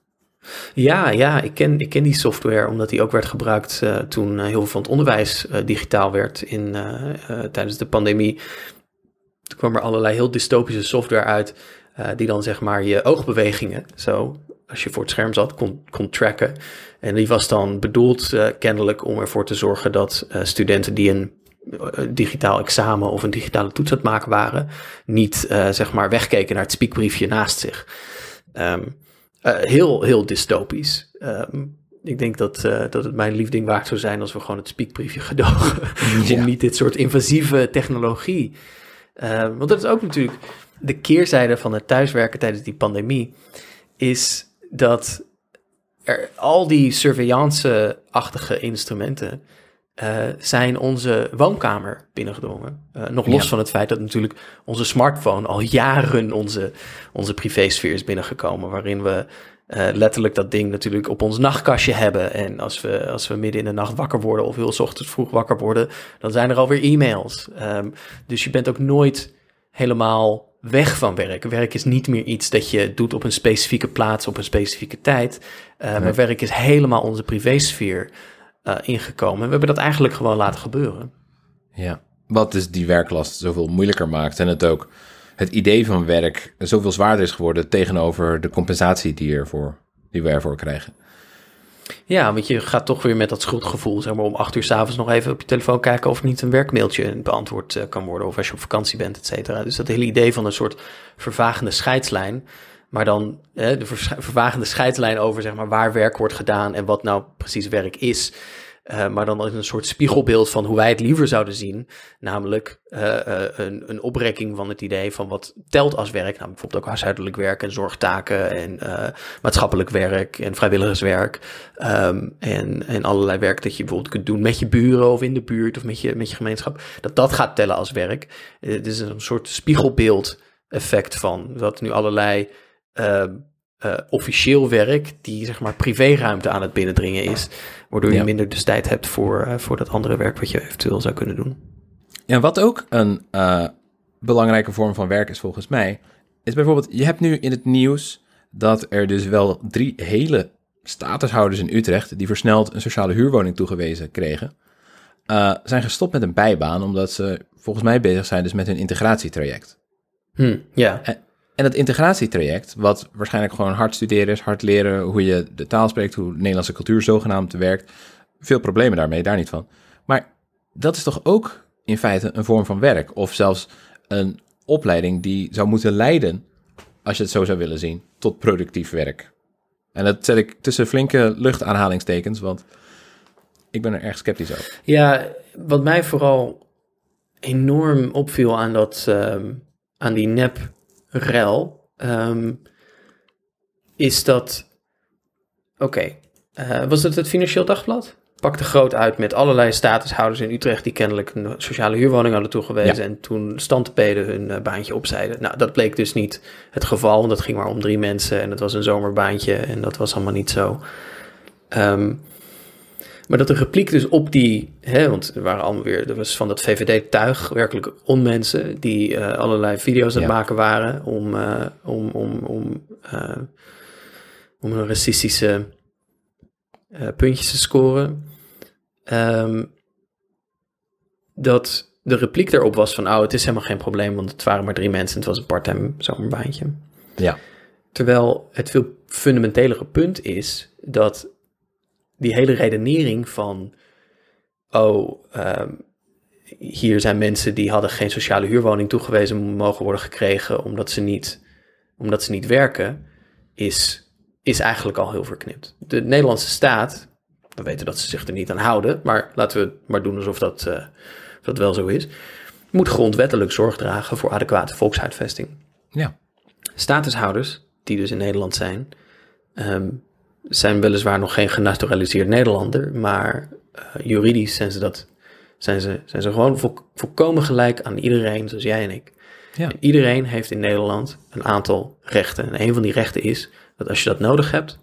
Ja, ja ik, ken, ik ken die software omdat die ook werd gebruikt eh, toen eh, heel veel van het onderwijs eh, digitaal werd in, tijdens de pandemie. Toen kwam er allerlei heel dystopische software uit die dan zeg maar je oogbewegingen, zo als je voor het scherm zat, kon, kon tracken. En die was dan bedoeld kennelijk om ervoor te zorgen dat studenten die een digitaal examen of een digitale toets aan het maken waren, niet zeg maar wegkeken naar het spiekbriefje naast zich. Ehm, eh, heel, heel dystopisch. Ehm, ik denk dat, eh, dat het mijn liefding waard zou zijn als we gewoon het spiekbriefje gedogen.
Ja.
Om niet dit soort invasieve technologie. Ehm, want dat is ook natuurlijk de keerzijde van het thuiswerken tijdens die pandemie. Is dat er al die surveillance-achtige instrumenten. Eh, zijn onze woonkamer binnengedrongen. Eh, nog los
Ja.
van het feit dat natuurlijk onze smartphone al jaren onze, onze privésfeer is binnengekomen. Waarin we eh, letterlijk dat ding natuurlijk op ons nachtkastje hebben. En als we, als we midden in de nacht wakker worden of heel 's ochtends vroeg wakker worden, dan zijn er alweer e-mails. Ehm, dus je bent ook nooit helemaal weg van werk. Werk is niet meer iets dat je doet op een specifieke plaats, op een specifieke tijd. Maar werk is helemaal onze privésfeer eh ingekomen. En we hebben dat eigenlijk gewoon laten gebeuren.
Ja, wat dus die werklast zoveel moeilijker maakt. En het ook het idee van werk zoveel zwaarder is geworden tegenover de compensatie die, ervoor, die we ervoor krijgen.
Ja, want je gaat toch weer met dat schuldgevoel, zeg maar, om acht uur s'avonds nog even op je telefoon kijken of niet een werkmailtje beantwoord eh, kan worden. Of als je op vakantie bent, et cetera. Dus dat hele idee van een soort vervagende scheidslijn. Maar dan eh, de vervagende scheidslijn over, zeg maar, waar werk wordt gedaan en wat nou precies werk is. Uh, maar dan als een soort spiegelbeeld van hoe wij het liever zouden zien. Namelijk uh, uh, een, een oprekking van het idee van wat telt als werk. Nou, bijvoorbeeld ook huishoudelijk werk en zorgtaken en maatschappelijk werk en vrijwilligerswerk. Um, en, en allerlei werk dat je bijvoorbeeld kunt doen met je buren of in de buurt of met je, met je gemeenschap. Dat dat gaat tellen als werk. Het is een soort spiegelbeeld effect van dat nu allerlei uh, officieel werk die zeg maar privéruimte aan het binnendringen is. Waardoor je minder dus tijd hebt voor, uh, voor dat andere werk wat je eventueel zou kunnen doen.
En wat ook een uh, belangrijke vorm van werk is volgens mij, is bijvoorbeeld, je hebt nu in het nieuws dat er dus wel drie hele statushouders in Utrecht, die versneld een sociale huurwoning toegewezen kregen, zijn gestopt met een bijbaan, omdat ze volgens mij bezig zijn dus met hun integratietraject.
Hmm, ja.
En dat integratietraject, wat waarschijnlijk gewoon hard studeren is, hard leren hoe je de taal spreekt, hoe de Nederlandse cultuur zogenaamd werkt. Veel problemen daarmee, daar niet van. Maar dat is toch ook in feite een vorm van werk, of zelfs een opleiding die zou moeten leiden, als je het zo zou willen zien, tot productief werk. En dat zet ik tussen flinke luchtaanhalingstekens, want ik ben er erg sceptisch over.
Ja, wat mij vooral enorm opviel aan, dat, uh, aan die nep rel, um, is dat. Oké, okay. uh, was het het Financieel Dagblad? Pakte groot uit met allerlei statushouders in Utrecht die kennelijk een sociale huurwoning hadden toegewezen. Ja. En toen standpeden hun uh, baantje opzeiden. Nou, dat bleek dus niet het geval, want dat ging maar om drie mensen en het was een zomerbaantje en dat was allemaal niet zo. Um, maar dat de repliek dus op die, hè, want er waren allemaal weer, er was van dat VVD-tuig werkelijk onmensen die uh, allerlei video's aan het ja. maken waren om, uh, om, om, om, uh, om een racistische puntjes te scoren. Um, dat de repliek daarop was van, oh, het is helemaal geen probleem, want het waren maar drie mensen en het was een parttime zomerbaantje.
Ja.
Terwijl het veel fundamentelere punt is dat die hele redenering van, oh, um, hier zijn mensen die hadden geen sociale huurwoning toegewezen mogen worden gekregen omdat ze niet, omdat ze niet werken, is, is eigenlijk al heel verknipt. De Nederlandse staat, we weten dat ze zich er niet aan houden, maar laten we maar doen alsof dat, uh, dat wel zo is, moet grondwettelijk zorg dragen voor adequate volkshuisvesting.
Ja.
Statushouders, die dus in Nederland zijn, um, zijn weliswaar nog geen genaturaliseerd Nederlander, maar uh, juridisch zijn ze, dat, zijn ze, zijn ze gewoon vol, volkomen gelijk aan iedereen, zoals jij en ik.
Ja.
En iedereen heeft in Nederland een aantal rechten. En een van die rechten is dat als je dat nodig hebt,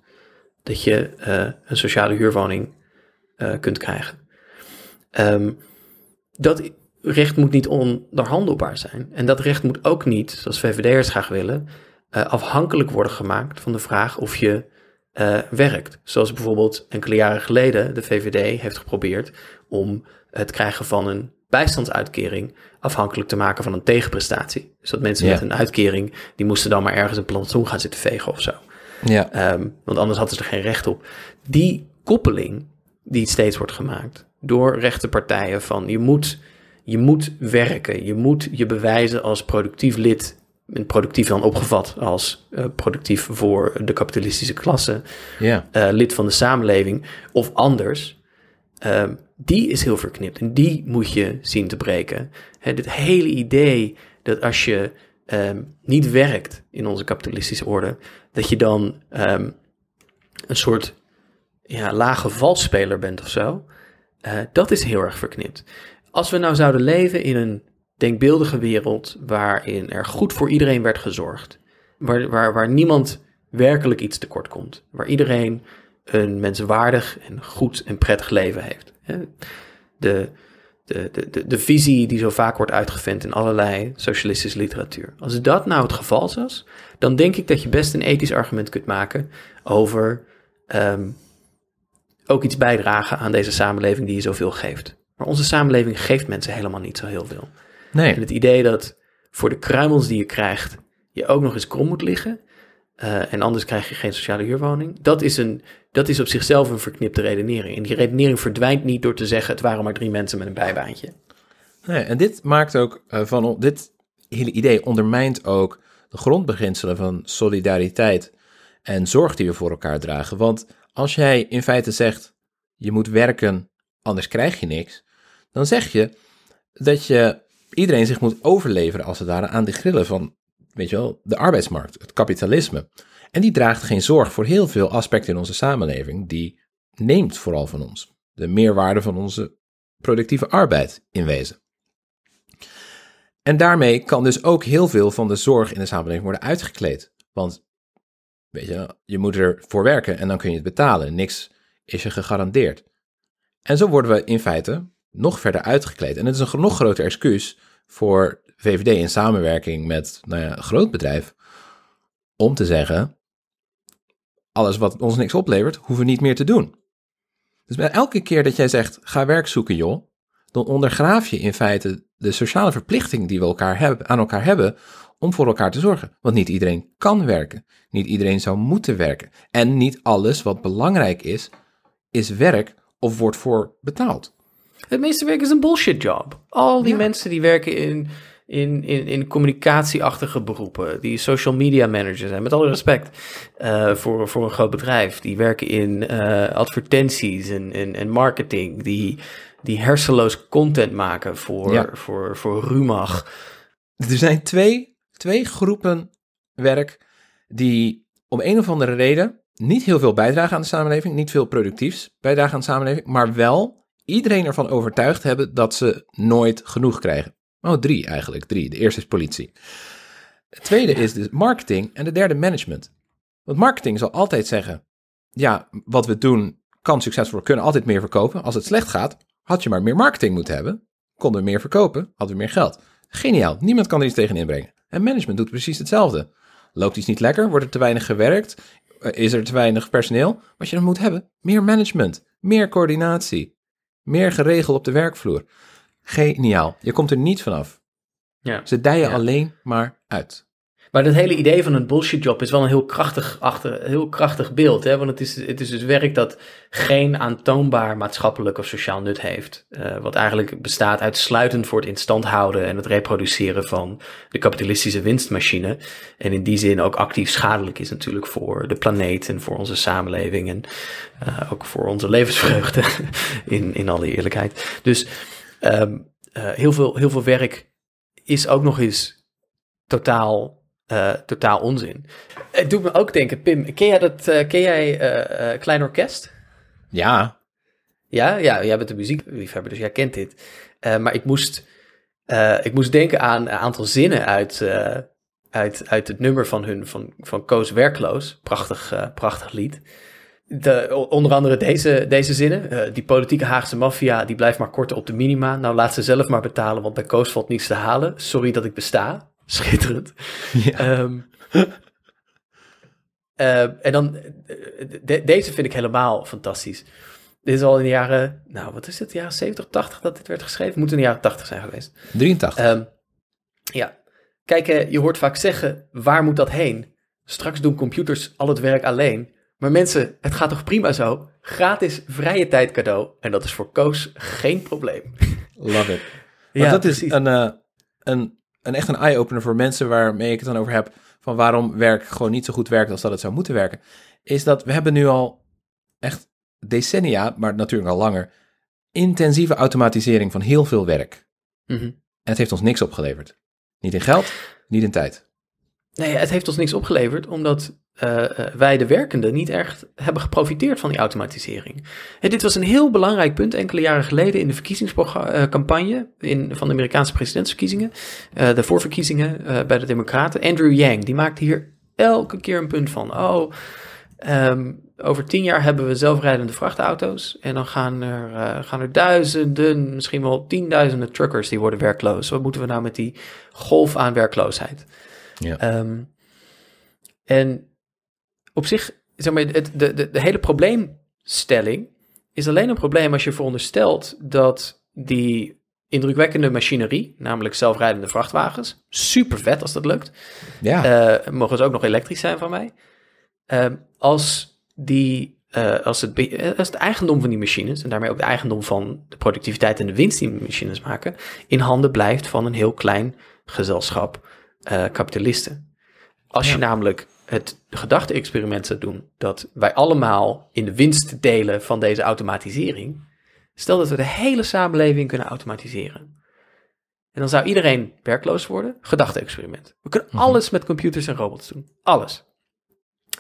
dat je uh, een sociale huurwoning uh, kunt krijgen. Um, dat recht moet niet onderhandelbaar zijn. En dat recht moet ook niet, zoals VVD'ers graag willen, afhankelijk worden gemaakt van de vraag of je uh, werkt. Zoals bijvoorbeeld enkele jaren geleden de VVD heeft geprobeerd om het krijgen van een bijstandsuitkering afhankelijk te maken van een tegenprestatie. Dus dat mensen
Ja.
met een uitkering, die moesten dan maar ergens een plantsoen gaan zitten vegen of zo.
Ja.
Ehm, want anders hadden ze er geen recht op. Die koppeling die steeds wordt gemaakt door rechte partijen van je moet, je moet werken, je moet je bewijzen als productief lid. En productief dan opgevat als eh, productief voor de kapitalistische klasse,
Ja.
eh, lid van de samenleving of anders. ehm, die is heel verknipt en die moet je zien te breken. Hè, dit hele idee dat als je ehm, niet werkt in onze kapitalistische orde, dat je dan ehm, een soort ja, lage valsspeler bent of zo, eh, dat is heel erg verknipt. Als we nou zouden leven in een denkbeeldige wereld waarin er goed voor iedereen werd gezorgd, waar, waar, niemand werkelijk iets tekort komt, waar iedereen een menswaardig en goed en prettig leven heeft. De, de, de, de, de visie die zo vaak wordt uitgevent in allerlei socialistische literatuur. Als dat nou het geval was, dan denk ik dat je best een ethisch argument kunt maken over ehm, ook iets bijdragen aan deze samenleving die je zoveel geeft. Maar onze samenleving geeft mensen helemaal niet zo heel veel. En
Nee.
het idee dat voor de kruimels die je krijgt, je ook nog eens krom moet liggen. eh, en anders krijg je geen sociale huurwoning. Dat is, een, dat is op zichzelf een verknipte redenering. En die redenering verdwijnt niet door te zeggen: het waren maar drie mensen met een bijbaantje.
Nee, en dit maakt ook eh, van dit hele idee ondermijnt ook de grondbeginselen van solidariteit en zorg die we voor elkaar dragen. Want als jij in feite zegt je moet werken anders krijg je niks, dan zeg je dat je iedereen zich moet overleveren als het ware aan de grillen van, weet je wel, de arbeidsmarkt, het kapitalisme. En die draagt geen zorg voor heel veel aspecten in onze samenleving, die neemt vooral van ons. De meerwaarde van onze productieve arbeid in wezen. En daarmee kan dus ook heel veel van de zorg in de samenleving worden uitgekleed. Want weet je, je moet ervoor werken en dan kun je het betalen. Niks is je gegarandeerd. En zo worden we in feite nog verder uitgekleed. En het is een nog groter excuus voor VVD in samenwerking met nou ja, een groot bedrijf om te zeggen: alles wat ons niks oplevert, hoeven we niet meer te doen. Dus bij elke keer dat jij zegt: ga werk zoeken, joh, dan ondergraaf je in feite de sociale verplichting die we elkaar hebben, aan elkaar hebben om voor elkaar te zorgen. Want niet iedereen kan werken. Niet iedereen zou moeten werken. En niet alles wat belangrijk is, is werk of wordt voor betaald.
Het meeste werk is een bullshit job. Al die mensen die werken in, in, in, in communicatieachtige beroepen, die social media managers zijn, met alle respect uh, voor, voor een groot bedrijf, die werken in uh, advertenties en, en, en marketing, die, die hersenloos content maken voor,
Ja.
voor, voor Rumach.
Er zijn twee, twee groepen werk die om een of andere reden niet heel veel bijdragen aan de samenleving, niet veel productiefs bijdragen aan de samenleving, maar wel iedereen ervan overtuigd hebben dat ze nooit genoeg krijgen. Oh, drie eigenlijk, drie. De eerste is politie. Het tweede is dus marketing en de derde management. Want marketing zal altijd zeggen, ja, wat we doen kan succesvol, kunnen altijd meer verkopen. Als het slecht gaat, had je maar meer marketing moeten hebben. Konden we meer verkopen, hadden we meer geld. Geniaal, niemand kan er iets tegen inbrengen. En management doet precies hetzelfde. Loopt iets niet lekker, wordt er te weinig gewerkt, eh, is er te weinig personeel. Wat je dan moet hebben, meer management, meer coördinatie, meer geregeld op de werkvloer. Geniaal, je komt er niet vanaf.
Ja.
Ze dijen
Ja.
alleen maar uit.
Maar dat hele idee van een bullshit job is wel een heel krachtig, achter, heel krachtig beeld. Hè? Want het is, het is dus werk dat geen aantoonbaar maatschappelijk of sociaal nut heeft. Eh, wat eigenlijk bestaat uitsluitend voor het in stand houden en het reproduceren van de kapitalistische winstmachine. En in die zin ook actief schadelijk is natuurlijk voor de planeet en voor onze samenleving. En eh, ook voor onze levensvreugde, in, in alle eerlijkheid. Dus ehm, eh, heel, veel, heel veel werk is ook nog eens totaal eh, totaal onzin. Het doet me ook denken, Pim, ken jij dat, eh, ken jij eh, Klein Orkest?
Ja,
Ja, ja, jij bent een muziekliefhebber, dus jij kent dit. Maar ik moest, ik moest denken aan een aantal zinnen uit, uit, uit het nummer van hun, van, van Koos Werkloos. Prachtig, prachtig lied. De, onder andere deze, deze zinnen. die politieke Haagse maffia, die blijft maar korten op de minima. Nou, laat ze zelf maar betalen, want bij Koos valt niets te halen. Sorry dat ik besta. Schitterend.
Ja.
Ehm, eh, en dan, de- deze vind ik helemaal fantastisch. Dit is al in de jaren, nou wat is het, jaren 70, 80 dat dit werd geschreven? Moet in de jaren 80 zijn geweest.
83.
Ehm, ja, kijk, eh, je hoort vaak zeggen, waar moet dat heen? Straks doen computers al het werk alleen. Maar mensen, het gaat toch prima zo? Gratis vrije tijd cadeau. En dat is voor Koos geen probleem.
Love it.
Ja,
dat is
precies.
een, eh, een, een echt een eye-opener voor mensen waarmee ik het dan over heb. Van waarom werk gewoon niet zo goed werkt als dat het zou moeten werken. Is dat we hebben nu al echt decennia, maar natuurlijk al langer, intensieve automatisering van heel veel werk.
Mhm.
En het heeft ons niks opgeleverd. Niet in geld, niet in tijd.
Nee, het heeft ons niks opgeleverd, omdat eh, eh, wij de werkenden niet echt hebben geprofiteerd van die automatisering. Dit was een heel belangrijk punt enkele jaren geleden in de verkiezingscampagne in, van de Amerikaanse presidentsverkiezingen, eh, de voorverkiezingen eh, bij de Democraten. Andrew Yang, die maakte hier elke keer een punt van, oh, ehm, over tien jaar hebben we zelfrijdende vrachtauto's en dan gaan er, eh, gaan er duizenden, misschien wel tienduizenden truckers die worden werkloos. Wat moeten we nou met die golf aan werkloosheid?
Ja.
Ehm, en op zich, zeg maar, het, de, de, de hele probleemstelling is alleen een probleem als je veronderstelt dat die indrukwekkende machinerie, namelijk zelfrijdende vrachtwagens, super vet als dat lukt,
Ja,
eh, mogen ze ook nog elektrisch zijn van mij, Ehm, als, die, eh, als, het, eh, als het eigendom van die machines, en daarmee ook de eigendom van de productiviteit en de winst die machines maken, in handen blijft van een heel klein gezelschap eh, kapitalisten. Als je namelijk het gedachte-experiment zou doen dat wij allemaal in de winst delen van deze automatisering, Stel dat we de hele samenleving kunnen automatiseren. En dan zou iedereen werkloos worden. Gedachte-experiment. We kunnen alles met computers en robots doen. Alles.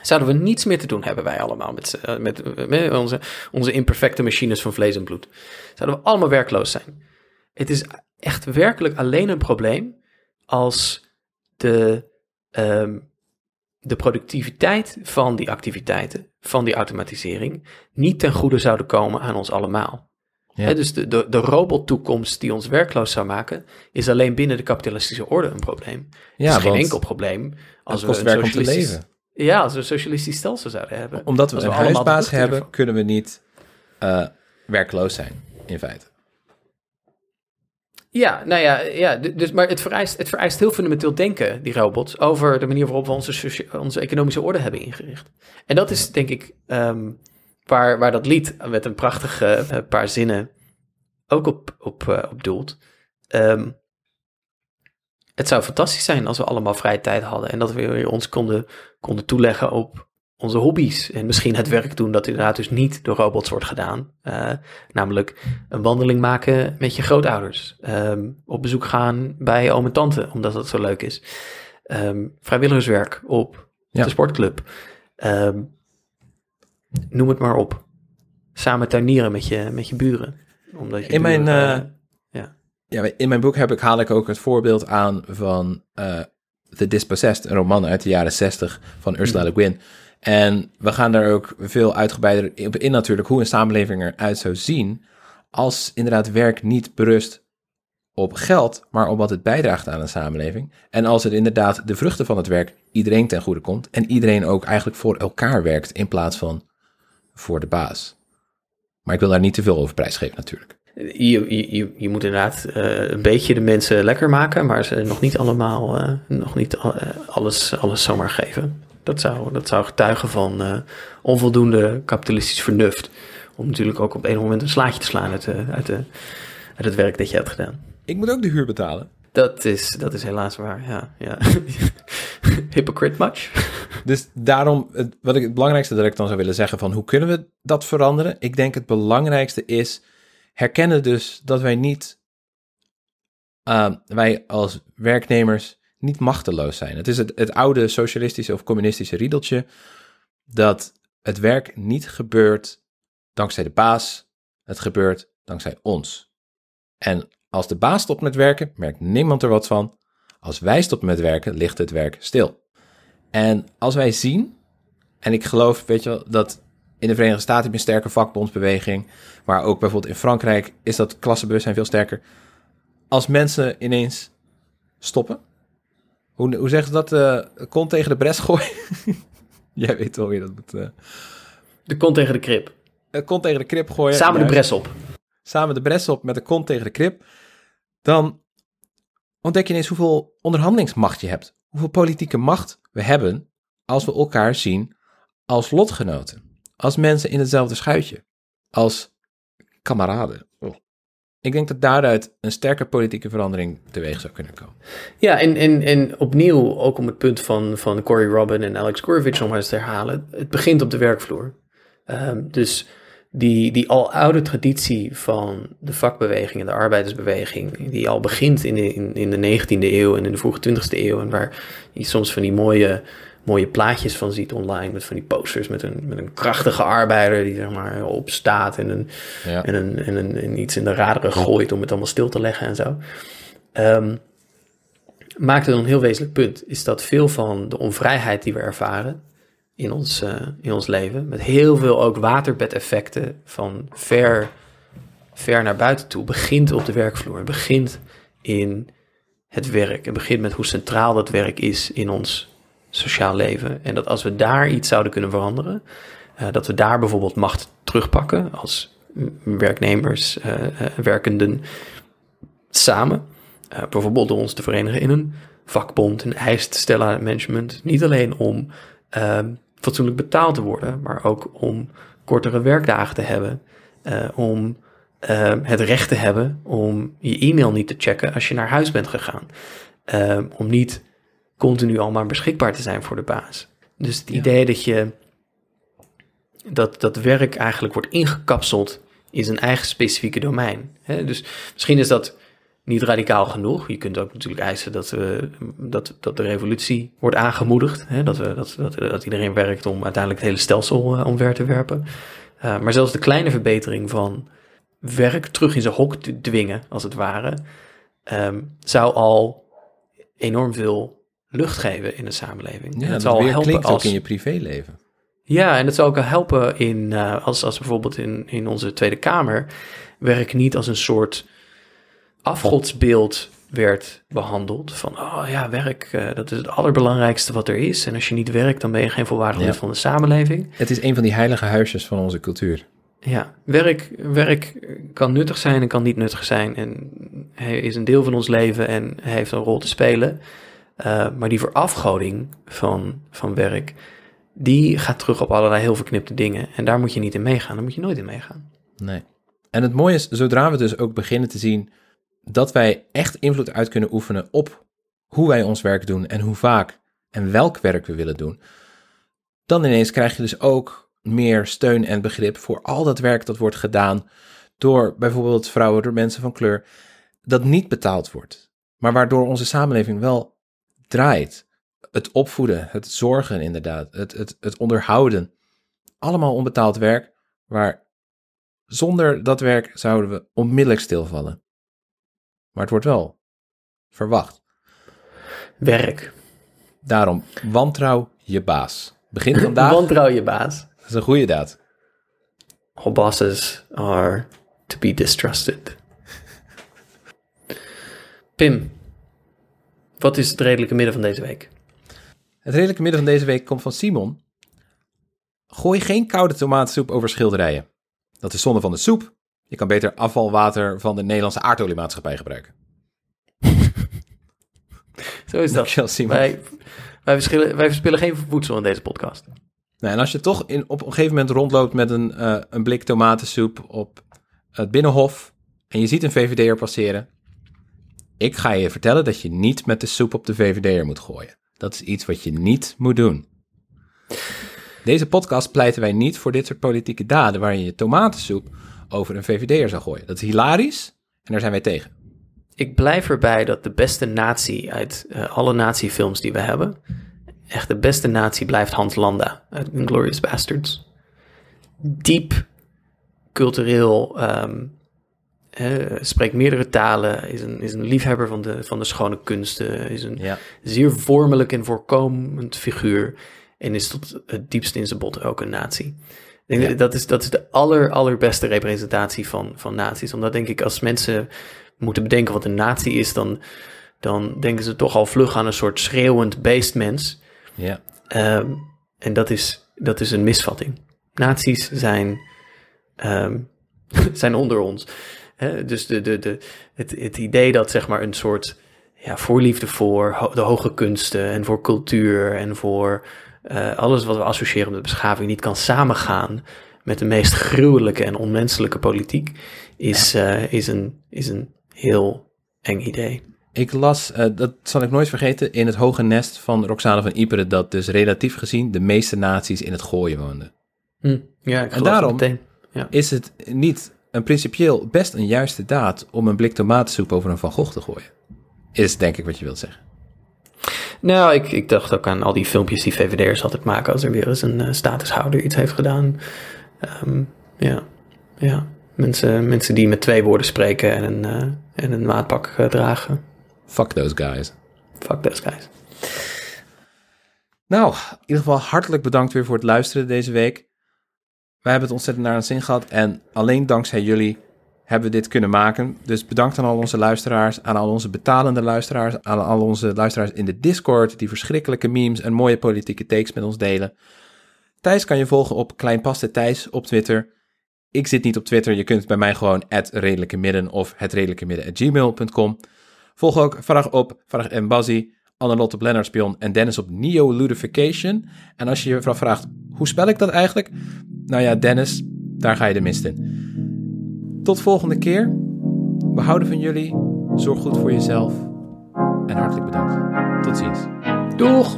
Zouden we niets meer te doen hebben, wij allemaal, met, eh, met, eh, met onze, onze imperfecte machines van vlees en bloed. Zouden we allemaal werkloos zijn. Het is echt werkelijk alleen een probleem als de, ehm, de productiviteit van die activiteiten, van die automatisering, niet ten goede zouden komen aan ons allemaal.
Ja.
Dus de, de, de robottoekomst die ons werkloos zou maken, is alleen binnen de kapitalistische orde een probleem.
Ja,
het is geen enkel probleem als we een
werk om te
socialistisch-
leven.
Ja, als we een socialistisch stelsel zouden hebben.
Omdat we
Als
een
we
huisbaas hebben, kunnen we niet eh, werkloos zijn, in feite.
Ja, nou ja, ja dus, maar het vereist, het vereist heel fundamenteel denken, die robots, over de manier waarop we onze, onze economische orde hebben ingericht. En dat is denk ik ehm, waar, waar dat lied met een prachtige eh, paar zinnen ook op, op, eh, op doelt. Ehm, het zou fantastisch zijn als we allemaal vrije tijd hadden en dat we ons konden, konden toeleggen op onze hobby's. En misschien het werk doen dat inderdaad dus niet door robots wordt gedaan. Eh, namelijk een wandeling maken met je grootouders. Ehm, op bezoek gaan bij oom en tante, omdat dat zo leuk is. Ehm, vrijwilligerswerk op
Ja.
de sportclub. Ehm, noem het maar op. Samen tuinieren met je, met je buren. Omdat je
In mijn,
buren,
eh,
eh,
Ja, in mijn boek heb ik, haal ik ook het voorbeeld aan van eh The Dispossessed, een roman uit de jaren 60 van Ursula Le Guin. En we gaan daar ook veel uitgebreider op in natuurlijk hoe een samenleving eruit zou zien als inderdaad werk niet berust op geld, maar op wat het bijdraagt aan een samenleving. En als het inderdaad de vruchten van het werk iedereen ten goede komt en iedereen ook eigenlijk voor elkaar werkt in plaats van voor de baas. Maar ik wil daar niet te veel over prijsgeven natuurlijk.
Je, je, je, moet inderdaad eh, een beetje de mensen lekker maken, maar ze nog niet allemaal, eh, nog niet eh, alles, alles zomaar geven. Dat zou, dat zou getuigen van eh, onvoldoende kapitalistisch vernuft. Om natuurlijk ook op een moment een slaatje te slaan uit, de, uit, de, uit het werk dat je hebt gedaan.
Ik moet ook de huur betalen.
Dat is, dat is helaas waar, ja. ja. Hypocrite much?
Dus daarom, het, wat ik het belangrijkste dat ik dan zou willen zeggen van hoe kunnen we dat veranderen? Ik denk het belangrijkste is herkennen dus dat wij niet, uh, wij als werknemers niet machteloos zijn. Het is het, het oude socialistische of communistische riedeltje dat het werk niet gebeurt dankzij de baas, het gebeurt dankzij ons. En als de baas stopt met werken, merkt niemand er wat van. Als wij stoppen met werken, ligt het werk stil. En als wij zien, en ik geloof, weet je wel, dat in de Verenigde Staten heb je een sterke vakbondsbeweging, maar ook bijvoorbeeld in Frankrijk is dat klassenbewustzijn veel sterker. Als mensen ineens stoppen, hoe, hoe zeggen ze dat, uh, kont tegen de bres gooien? Jij weet wel je dat moet... Uh,
de kont tegen de krip.
De kont tegen de krip gooien.
Samen de bres op.
Samen de bres op met de kont tegen de krip. Dan ontdek je ineens hoeveel onderhandelingsmacht je hebt. Hoeveel politieke macht we hebben als we elkaar zien als lotgenoten. Als mensen in hetzelfde schuitje. Als kameraden. Ik denk dat daaruit een sterke politieke verandering teweeg zou kunnen komen.
Ja, en, en, en opnieuw, ook om het punt van, van Cory Robin en Alex Gorovich nog maar eens te herhalen. Het begint op de werkvloer. Um, dus die, die al oude traditie van de vakbeweging en de arbeidersbeweging, die al begint in de, in, in de 19e eeuw en in de vroege 20e eeuw, en waar je soms van die mooie, mooie plaatjes van ziet online, met van die posters met een, met een krachtige arbeider die zeg maar opstaat en, een, ja. en, een, en, een, en iets in de raderen gooit om het allemaal stil te leggen en zo. Um, maakt het een heel wezenlijk punt, is dat veel van de onvrijheid die we ervaren, in ons, uh, in ons leven. Met heel veel ook waterbedeffecten van ver, ver naar buiten toe. Begint op de werkvloer. Begint in het werk. Het begint met hoe centraal dat werk is in ons sociaal leven. En dat als we daar iets zouden kunnen veranderen. Uh, dat we daar bijvoorbeeld macht terugpakken als werknemers, uh, werkenden samen. bijvoorbeeld door ons te verenigen in een vakbond, een eis te stellen aan management. Niet alleen om fatsoenlijk betaald te worden, maar ook om kortere werkdagen te hebben, om het recht te hebben om je e-mail niet te checken als je naar huis bent gegaan, om niet continu al maar beschikbaar te zijn voor de baas. Dus het ja. idee dat je dat, dat werk eigenlijk wordt ingekapseld in zijn eigen specifieke domein. Hè? Dus misschien is dat niet radicaal genoeg. Je kunt ook natuurlijk eisen dat, we, dat, dat de revolutie wordt aangemoedigd. Hè? Dat, we, dat, dat, dat iedereen werkt om uiteindelijk het hele stelsel uh, omver te werpen. Uh, maar zelfs de kleine verbetering van werk terug in zijn hok te dwingen, als het ware, um, zou al enorm veel lucht geven in de samenleving.
Ja,
het
dat
zal
weer
helpen
klinkt
als,
ook in je privéleven.
Ja, en het zou ook helpen in, uh, als, als bijvoorbeeld in, in onze Tweede Kamer werk niet als een soort afgodsbeeld werd behandeld. Van, oh ja, werk, uh, dat is het allerbelangrijkste wat er is. En als je niet werkt, dan ben je geen volwaardig lid
Ja.
van de samenleving.
Het is een van die heilige huisjes van onze cultuur.
Ja, werk, werk kan nuttig zijn en kan niet nuttig zijn. En hij is een deel van ons leven en hij heeft een rol te spelen. Uh, maar die verafgoding van, van werk, die gaat terug op allerlei heel verknipte dingen. En daar moet je niet in meegaan, daar moet je nooit in meegaan.
Nee. En het mooie is, zodra we dus ook beginnen te zien dat wij echt invloed uit kunnen oefenen op hoe wij ons werk doen en hoe vaak en welk werk we willen doen, dan ineens krijg je dus ook meer steun en begrip voor al dat werk dat wordt gedaan door bijvoorbeeld vrouwen, door mensen van kleur, dat niet betaald wordt, maar waardoor onze samenleving wel draait. Het opvoeden, het zorgen inderdaad, het, het, het onderhouden, allemaal onbetaald werk, waar zonder dat werk zouden we onmiddellijk stilvallen. Maar het wordt wel verwacht.
Werk.
Daarom, wantrouw je baas. Begin vandaag.
Wantrouw je baas.
Dat is een goede daad.
All bosses are to be distrusted. Pim, wat is het redelijke midden van deze week?
Het redelijke midden van deze week komt van Simon. Gooi geen koude tomatensoep over schilderijen. Dat is zonde van de soep. Je kan beter afvalwater van de Nederlandse aardoliemaatschappij gebruiken.
Zo is dat.
Simon.
Wij, wij, wij verspillen geen voedsel in deze podcast.
Nou, en als je toch in, op een gegeven moment rondloopt met een, uh, een blik tomatensoep op het binnenhof en je ziet een VVD'er passeren, ik ga je vertellen dat je niet met de soep op de VVD'er moet gooien. Dat is iets wat je niet moet doen. Deze podcast pleiten wij niet voor dit soort politieke daden waarin je tomatensoep over een VVD'er zou gooien. Dat is hilarisch en daar zijn wij tegen.
Ik blijf erbij dat de beste natie uit uh, alle natiefilms die we hebben, echt de beste natie blijft Hans Landa uit Glorious Bastards. Diep cultureel, um, spreekt meerdere talen, is een, is een liefhebber van de, van de schone kunsten, is een
Ja.
zeer vormelijk en voorkomend figuur en is tot het diepst in zijn bot ook een natie. Ik denk
Ja.
dat, is, dat is de aller, allerbeste representatie van, van naties. Omdat denk ik als mensen moeten bedenken wat een natie is, dan, dan denken ze toch al vlug aan een soort schreeuwend beestmens.
Ja.
Um, en dat is, dat is een misvatting. Naties zijn, um, zijn onder ons. Dus de, de, de, het, het idee dat zeg maar een soort ja, voorliefde voor ho de hoge kunsten en voor cultuur en voor uh, alles wat we associëren met beschaving niet kan samengaan met de meest gruwelijke en onmenselijke politiek, is, ja. uh, is, een, is een heel eng idee.
Ik las, uh, dat zal ik nooit vergeten, in het hoge nest van Roxane van Ypres, dat dus relatief gezien de meeste naties in het gooien woonden.
Hm, ja, ik
en daarom
meteen. Ja.
is het niet een principieel best een juiste daad om een blik tomatensoep over een Van Gogh te gooien. Is denk ik wat je wilt zeggen.
Nou, ik, ik dacht ook aan al die filmpjes die VVD'ers altijd maken als er weer eens een uh, statushouder iets heeft gedaan. Um, ja, ja. Mensen, mensen die met twee woorden spreken en een, uh, en een maatpak uh, dragen.
Fuck those guys.
Fuck those guys.
Nou, in ieder geval hartelijk bedankt weer voor het luisteren deze week. Wij hebben het ontzettend naar ons zin gehad en alleen dankzij jullie hebben we dit kunnen maken. Dus bedankt aan al onze luisteraars, aan al onze betalende luisteraars, aan al onze luisteraars in de Discord die verschrikkelijke memes en mooie politieke takes met ons delen. Thijs kan je volgen op Kleinpaste Thijs op Twitter. Ik zit niet op Twitter, je kunt bij mij gewoon redelijke midden of hetredelijkemidden@gmail.com. Volg ook Farag op Farag en Annelotte op Lennartspion en Dennis op Neo Ludification. En als je je vraagt, hoe spel ik dat eigenlijk? Nou ja, Dennis, daar ga je de mist in. Tot volgende keer. We houden van jullie. Zorg goed voor jezelf. En hartelijk bedankt. Tot ziens.
Doeg!